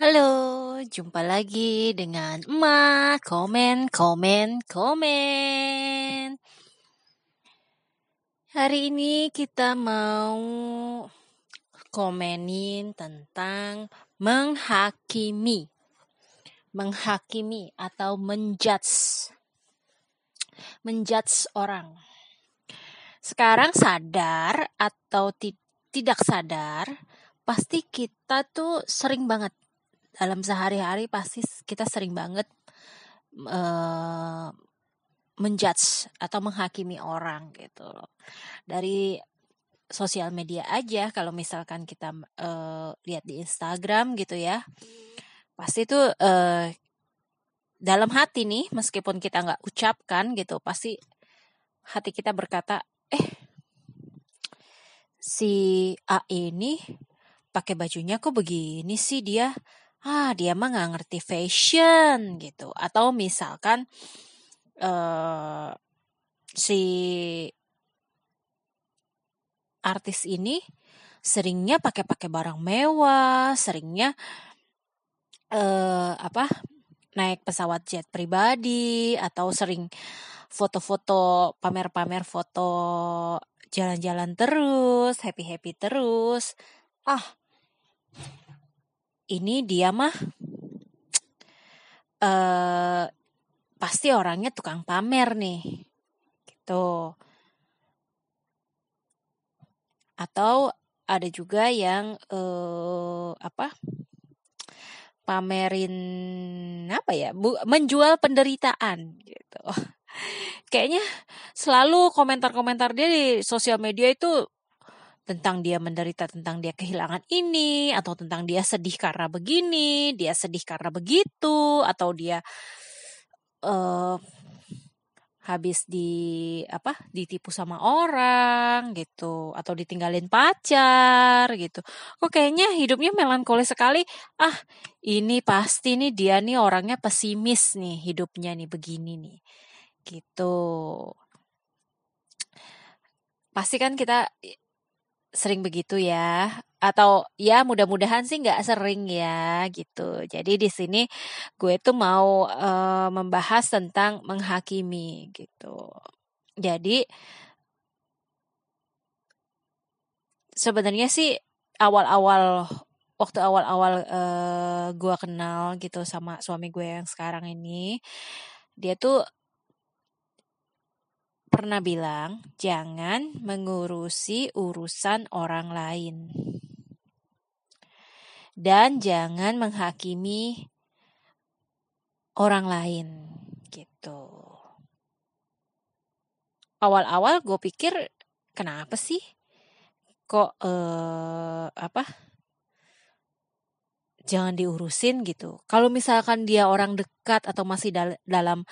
Halo, jumpa lagi dengan emak. Komen, komen, komen. Hari ini kita mau komenin tentang menghakimi. Menghakimi atau menjudge. Menjudge orang. Sekarang sadar atau ti tidak sadar, pasti kita tuh sering banget dalam sehari-hari pasti kita sering banget uh, menjudge atau menghakimi orang gitu loh. Dari sosial media aja kalau misalkan kita uh, lihat di Instagram gitu ya. Pasti tuh uh, dalam hati nih meskipun kita nggak ucapkan gitu pasti hati kita berkata eh si A ini pakai bajunya kok begini sih dia ah dia mah nggak ngerti fashion gitu. Atau misalkan uh, si artis ini seringnya pakai-pakai barang mewah seringnya uh, apa naik pesawat jet pribadi atau sering foto-foto pamer-pamer foto jalan-jalan terus happy-happy terus. Ah ini dia mah uh, pasti orangnya tukang pamer nih gitu. Atau ada juga yang uh, apa pamerin apa ya bu, menjual penderitaan gitu. Kayaknya selalu komentar-komentar dia di sosial media itu tentang dia menderita, tentang dia kehilangan ini, atau tentang dia sedih karena begini, dia sedih karena begitu, atau dia uh, habis di apa ditipu sama orang gitu atau ditinggalin pacar gitu. Kok kayaknya hidupnya melankolis sekali. Ah ini pasti nih dia nih orangnya pesimis nih hidupnya nih begini nih gitu. Pasti kan kita sering begitu ya. Atau ya mudah-mudahan sih nggak sering ya gitu. Jadi di sini gue tuh mau uh, membahas tentang menghakimi gitu. Jadi sebenarnya sih awal-awal waktu awal-awal uh, gue kenal gitu sama suami gue yang sekarang ini dia tuh pernah bilang, jangan mengurusi urusan orang lain. Dan jangan menghakimi orang lain gitu. Awal-awal gue pikir kenapa sih kok eh, apa jangan diurusin gitu. Kalau misalkan dia orang dekat atau masih dal dalam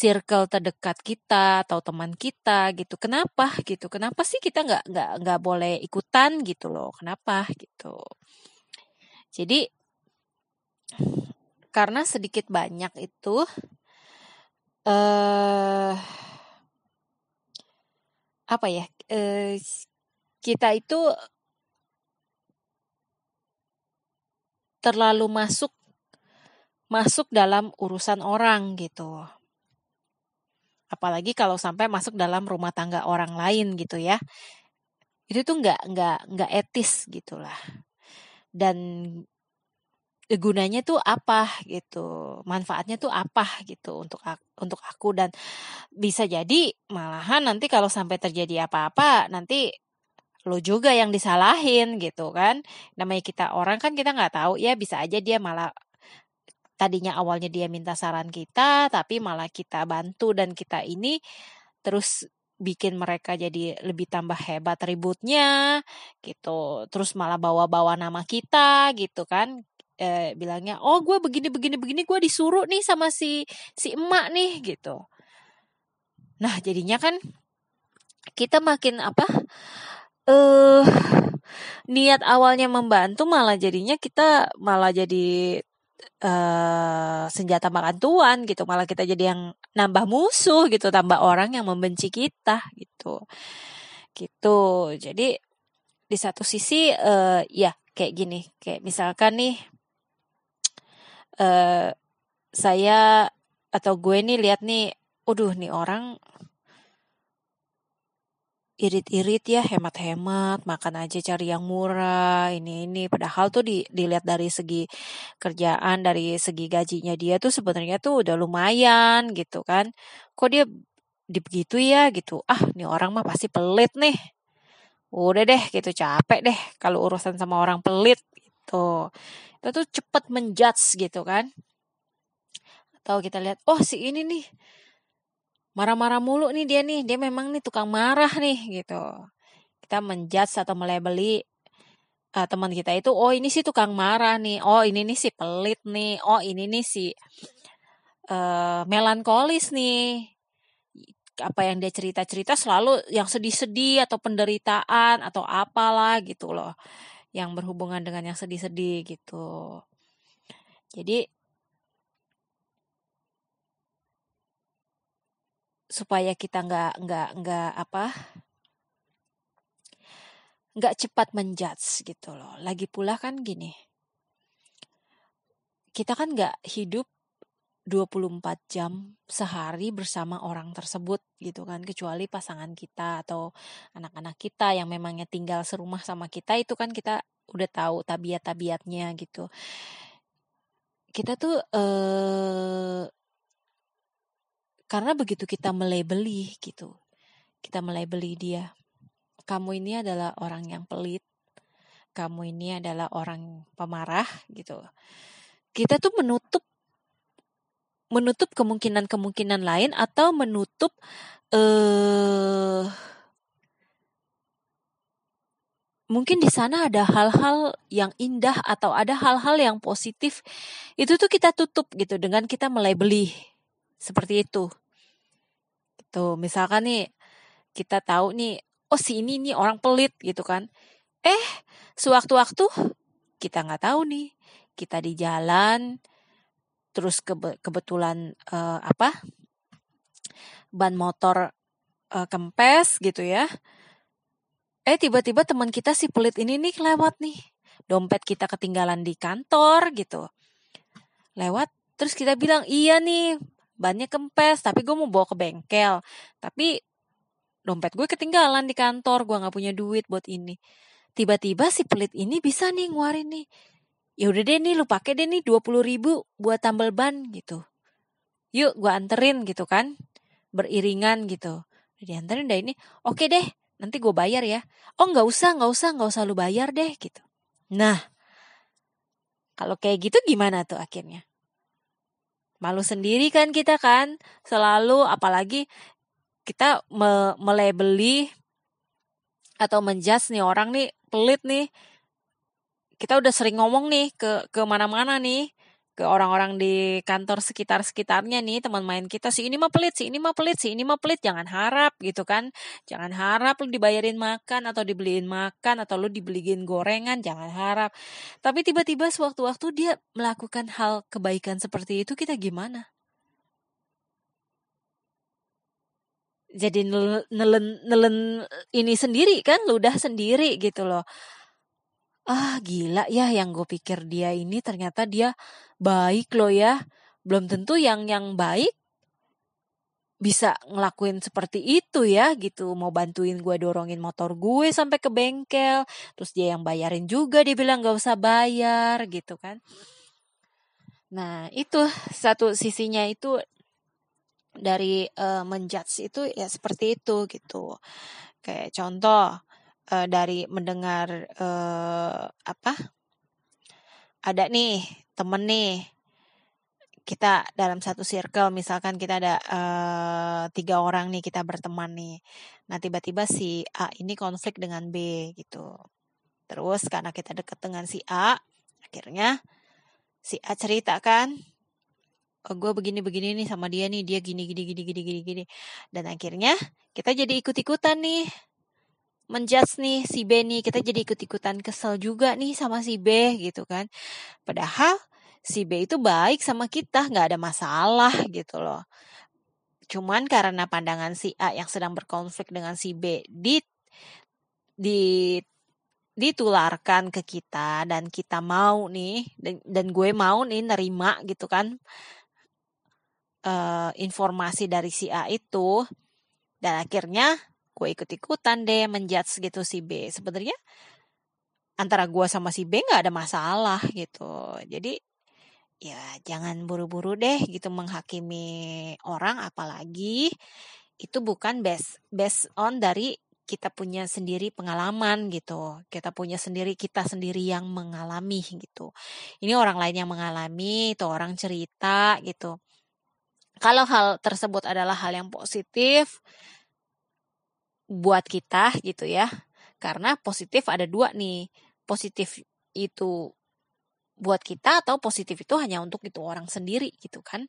circle terdekat kita atau teman kita gitu, kenapa gitu? Kenapa sih kita nggak nggak nggak boleh ikutan gitu loh? Kenapa gitu? Jadi karena sedikit banyak itu eh apa ya? Eh, kita itu terlalu masuk masuk dalam urusan orang gitu. Apalagi kalau sampai masuk dalam rumah tangga orang lain gitu ya. Itu tuh nggak nggak nggak etis gitulah. Dan gunanya tuh apa gitu manfaatnya tuh apa gitu untuk untuk aku dan bisa jadi malahan nanti kalau sampai terjadi apa-apa nanti lo juga yang disalahin gitu kan. Namanya kita orang kan kita nggak tahu ya bisa aja dia malah tadinya awalnya dia minta saran kita tapi malah kita bantu dan kita ini terus bikin mereka jadi lebih tambah hebat ributnya gitu. Terus malah bawa-bawa nama kita gitu kan. E, bilangnya oh gue begini begini begini gue disuruh nih sama si si emak nih gitu. Nah jadinya kan kita makin apa uh, niat awalnya membantu malah jadinya kita malah jadi uh, senjata makan tuan gitu. Malah kita jadi yang nambah musuh gitu tambah orang yang membenci kita gitu. Gitu. Jadi di satu sisi uh, ya kayak gini. Kayak misalkan nih uh, saya atau gue nih lihat nih, aduh nih orang irit-irit ya hemat-hemat makan aja cari yang murah ini ini. Padahal tuh di, dilihat dari segi kerjaan dari segi gajinya dia tuh sebenarnya tuh udah lumayan gitu kan. Kok dia di begitu ya gitu? Ah nih orang mah pasti pelit nih. Udah deh gitu capek deh kalau urusan sama orang pelit gitu. Kita tuh cepet menjudge gitu kan. Atau kita lihat oh si ini nih marah-marah mulu nih dia nih. Dia memang nih tukang marah nih gitu. Kita menjudge atau melebeli uh, teman kita itu oh ini sih tukang marah nih. Oh ini nih si pelit nih. Oh ini nih si uh, melankolis nih. Apa yang dia cerita-cerita selalu yang sedih-sedih atau penderitaan atau apalah gitu loh. Yang berhubungan dengan yang sedih-sedih gitu. Jadi supaya kita nggak nggak nggak apa nggak cepat menjudge gitu loh. Lagi pula kan gini, kita kan nggak hidup 24 jam sehari bersama orang tersebut gitu kan kecuali pasangan kita atau anak-anak kita yang memangnya tinggal serumah sama kita itu kan kita udah tahu tabiat-tabiatnya gitu kita tuh eh, karena begitu kita melebeli gitu, kita melebeli dia. Kamu ini adalah orang yang pelit. Kamu ini adalah orang pemarah gitu. Kita tuh menutup menutup kemungkinan-kemungkinan lain atau menutup eh mungkin di sana ada hal-hal yang indah atau ada hal-hal yang positif itu tuh kita tutup gitu dengan kita melebeli seperti itu Tuh, misalkan nih kita tahu nih, oh si ini nih orang pelit gitu kan. Eh, sewaktu-waktu kita nggak tahu nih, kita di jalan, terus kebe kebetulan uh, apa ban motor uh, kempes gitu ya. Eh tiba-tiba teman kita si pelit ini nih lewat nih, dompet kita ketinggalan di kantor gitu. Lewat, terus kita bilang iya nih bannya kempes tapi gue mau bawa ke bengkel. Tapi dompet gue ketinggalan di kantor gue nggak punya duit buat ini. Tiba-tiba si pelit ini bisa nih nguarin nih. Ya udah deh nih lu pakai deh nih dua puluh ribu buat tambal ban gitu. Yuk gue anterin gitu kan. Beriringan gitu. Udah dianterin deh ini. Oke deh nanti gue bayar ya. Oh nggak usah nggak usah nggak usah lu bayar deh gitu. Nah kalau kayak gitu gimana tuh akhirnya malu sendiri kan kita kan selalu apalagi kita me melebeli atau menjudge nih orang nih pelit nih. Kita udah sering ngomong nih ke ke mana-mana nih ke orang-orang di kantor sekitar-sekitarnya nih teman main kita si ini mah pelit si ini mah pelit si ini mah pelit. Jangan harap gitu kan. Jangan harap lu dibayarin makan atau dibeliin makan atau lu dibeliin gorengan jangan harap. Tapi tiba-tiba sewaktu-waktu dia melakukan hal kebaikan seperti itu kita gimana? Jadi nelen, nelen ini sendiri kan ludah sendiri gitu loh ah gila ya yang gue pikir dia ini ternyata dia baik loh ya. Belum tentu yang yang baik bisa ngelakuin seperti itu ya gitu. Mau bantuin gue dorongin motor gue sampai ke bengkel terus dia yang bayarin juga dia bilang gak usah bayar gitu kan. Nah itu satu sisinya itu dari uh, menjudge itu ya seperti itu gitu. Kayak contoh uh, dari mendengar uh, apa? Ada nih temen nih. Kita dalam satu circle misalkan kita ada uh, tiga orang nih kita berteman nih. Nah tiba-tiba si A ini konflik dengan B gitu. Terus karena kita deket dengan si A akhirnya si A cerita kan oh, gue begini begini nih sama dia nih dia gini gini gini gini gini gini. Dan akhirnya kita jadi ikut ikutan nih menjudge nih si B nih. Kita jadi ikut-ikutan kesel juga nih sama si B gitu kan. Padahal si B itu baik sama kita nggak ada masalah gitu loh. Cuman karena pandangan si A yang sedang berkonflik dengan si B di di ditularkan ke kita dan kita mau nih dan, dan gue mau nih nerima gitu kan uh, informasi dari si A itu. Dan akhirnya gue ikut-ikutan deh menjudge gitu si B sebenarnya antara gue sama si B nggak ada masalah gitu jadi ya jangan buru-buru deh gitu menghakimi orang apalagi itu bukan best best on dari kita punya sendiri pengalaman gitu. Kita punya sendiri kita sendiri yang mengalami gitu. Ini orang lain yang mengalami, itu orang cerita gitu. Kalau hal tersebut adalah hal yang positif buat kita gitu ya. Karena positif ada dua nih. Positif itu buat kita atau positif itu hanya untuk itu orang sendiri gitu kan.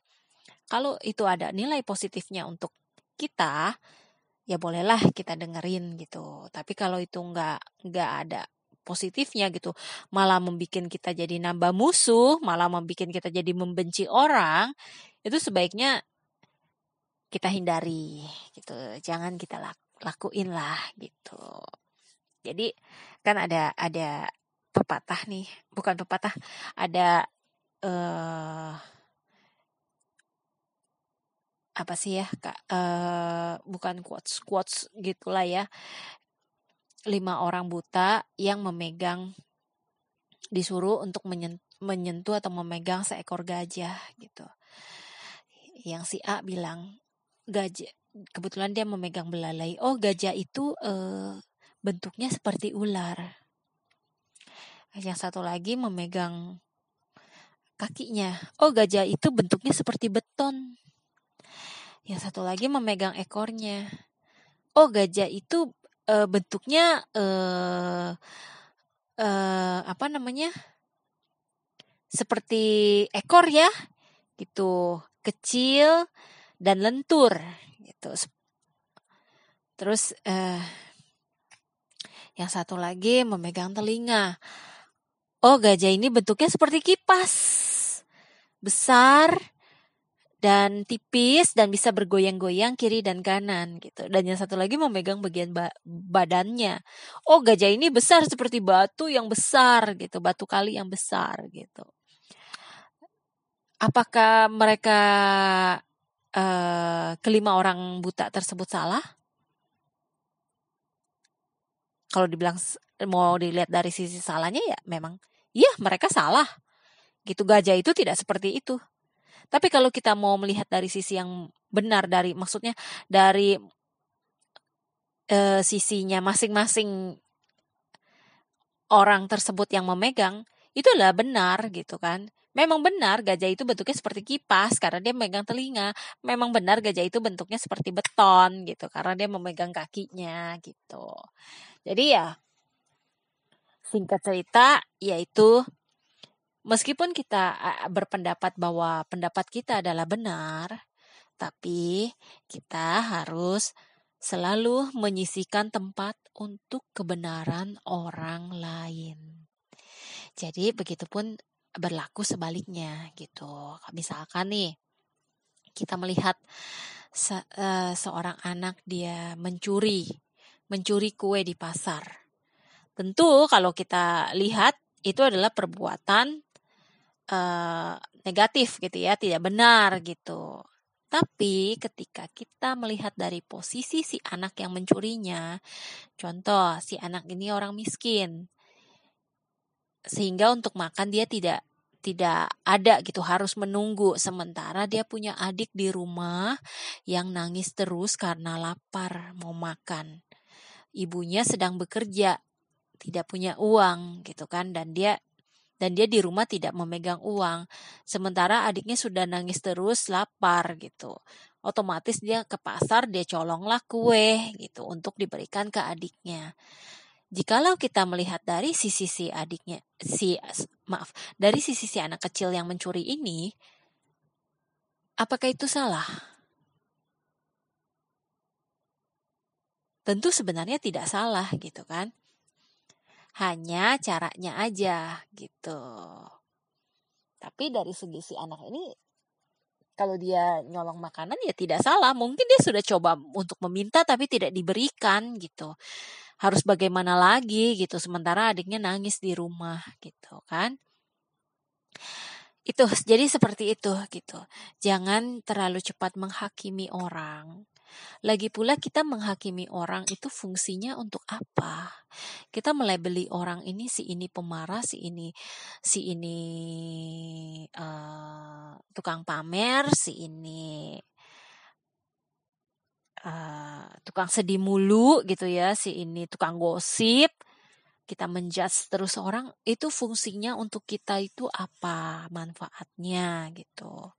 Kalau itu ada nilai positifnya untuk kita, ya bolehlah kita dengerin gitu. Tapi kalau itu nggak nggak ada positifnya gitu, malah membuat kita jadi nambah musuh, malah membuat kita jadi membenci orang, itu sebaiknya kita hindari gitu. Jangan kita lakuin lah gitu. Jadi kan ada ada pepatah nih, bukan pepatah, ada uh, apa sih ya kak? Uh, bukan quotes quotes gitulah ya. Lima orang buta yang memegang disuruh untuk menyentuh atau memegang seekor gajah gitu. Yang si A bilang gajah kebetulan dia memegang belalai. Oh gajah itu uh, bentuknya seperti ular. Yang satu lagi memegang kakinya. Oh gajah itu bentuknya seperti beton. Yang satu lagi memegang ekornya. Oh, gajah itu e, bentuknya e, e, apa namanya? Seperti ekor ya, gitu, kecil dan lentur, gitu. Terus e, yang satu lagi memegang telinga. Oh, gajah ini bentuknya seperti kipas. Besar, dan tipis dan bisa bergoyang-goyang kiri dan kanan gitu. Dan yang satu lagi memegang bagian ba badannya. Oh, gajah ini besar seperti batu yang besar gitu, batu kali yang besar gitu. Apakah mereka uh, kelima orang buta tersebut salah? Kalau dibilang mau dilihat dari sisi salahnya ya memang iya mereka salah. Gitu gajah itu tidak seperti itu tapi kalau kita mau melihat dari sisi yang benar dari maksudnya dari uh, sisinya masing-masing orang tersebut yang memegang itu adalah benar gitu kan. Memang benar gajah itu bentuknya seperti kipas karena dia memegang telinga. Memang benar gajah itu bentuknya seperti beton gitu karena dia memegang kakinya gitu. Jadi ya singkat cerita yaitu Meskipun kita berpendapat bahwa pendapat kita adalah benar, tapi kita harus selalu menyisikan tempat untuk kebenaran orang lain. Jadi begitupun berlaku sebaliknya gitu. Misalkan nih kita melihat se uh, seorang anak dia mencuri, mencuri kue di pasar. Tentu kalau kita lihat itu adalah perbuatan uh, negatif gitu ya, tidak benar gitu. Tapi ketika kita melihat dari posisi si anak yang mencurinya, contoh si anak ini orang miskin, sehingga untuk makan dia tidak tidak ada gitu harus menunggu sementara dia punya adik di rumah yang nangis terus karena lapar mau makan ibunya sedang bekerja tidak punya uang gitu kan dan dia dan dia di rumah tidak memegang uang. Sementara adiknya sudah nangis terus, lapar gitu. Otomatis dia ke pasar, dia colonglah kue gitu untuk diberikan ke adiknya. Jikalau kita melihat dari sisi si adiknya, si maaf, dari sisi si anak kecil yang mencuri ini, apakah itu salah? Tentu sebenarnya tidak salah gitu kan hanya caranya aja gitu. Tapi dari segi si anak ini kalau dia nyolong makanan ya tidak salah. Mungkin dia sudah coba untuk meminta tapi tidak diberikan gitu. Harus bagaimana lagi gitu sementara adiknya nangis di rumah gitu kan. Itu jadi seperti itu gitu. Jangan terlalu cepat menghakimi orang. Lagi pula kita menghakimi orang itu fungsinya untuk apa? Kita melebeli orang ini si ini pemarah si ini si ini uh, tukang pamer si ini tukang sedih mulu gitu ya si ini tukang gosip. Kita menjudge terus orang itu fungsinya untuk kita itu apa manfaatnya gitu.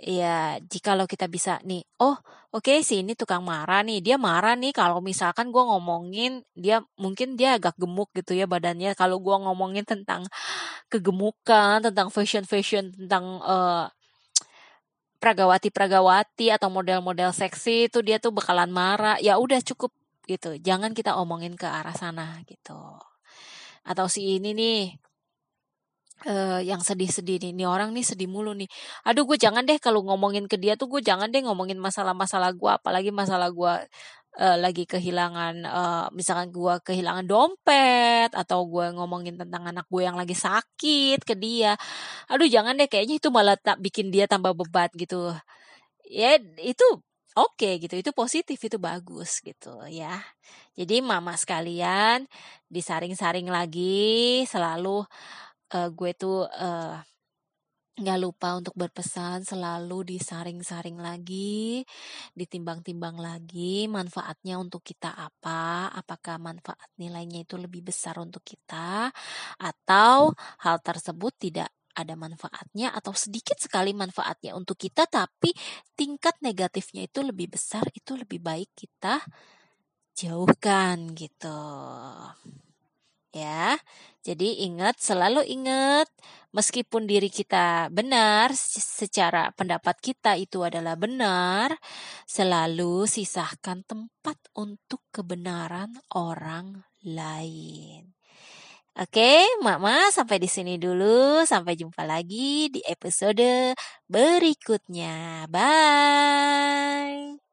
Ya jikalau kita bisa nih oh oke okay, si ini tukang marah nih dia marah nih kalau misalkan gue ngomongin dia mungkin dia agak gemuk gitu ya badannya. Kalau gue ngomongin tentang kegemukan tentang fashion fashion tentang uh, pragawati-pragawati atau model-model seksi itu dia tuh bakalan marah ya udah cukup gitu. Jangan kita omongin ke arah sana gitu. Atau si ini nih uh, yang sedih-sedih nih, nih orang nih sedih mulu nih. Aduh, gue jangan deh kalau ngomongin ke dia tuh gue jangan deh ngomongin masalah-masalah gue, apalagi masalah gue uh, lagi kehilangan, uh, misalkan gue kehilangan dompet atau gue ngomongin tentang anak gue yang lagi sakit ke dia. Aduh, jangan deh, kayaknya itu malah tak bikin dia tambah bebat gitu. Ya itu oke okay, gitu itu positif itu bagus gitu ya jadi mama sekalian disaring-saring lagi selalu uh, gue tuh uh, nggak lupa untuk berpesan selalu disaring-saring lagi, ditimbang-timbang lagi manfaatnya untuk kita apa, apakah manfaat nilainya itu lebih besar untuk kita atau hal tersebut tidak ada manfaatnya atau sedikit sekali manfaatnya untuk kita tapi tingkat negatifnya itu lebih besar itu lebih baik kita jauhkan gitu ya jadi ingat selalu ingat meskipun diri kita benar secara pendapat kita itu adalah benar selalu sisahkan tempat untuk kebenaran orang lain Oke, Mama sampai di sini dulu. Sampai jumpa lagi di episode berikutnya. Bye.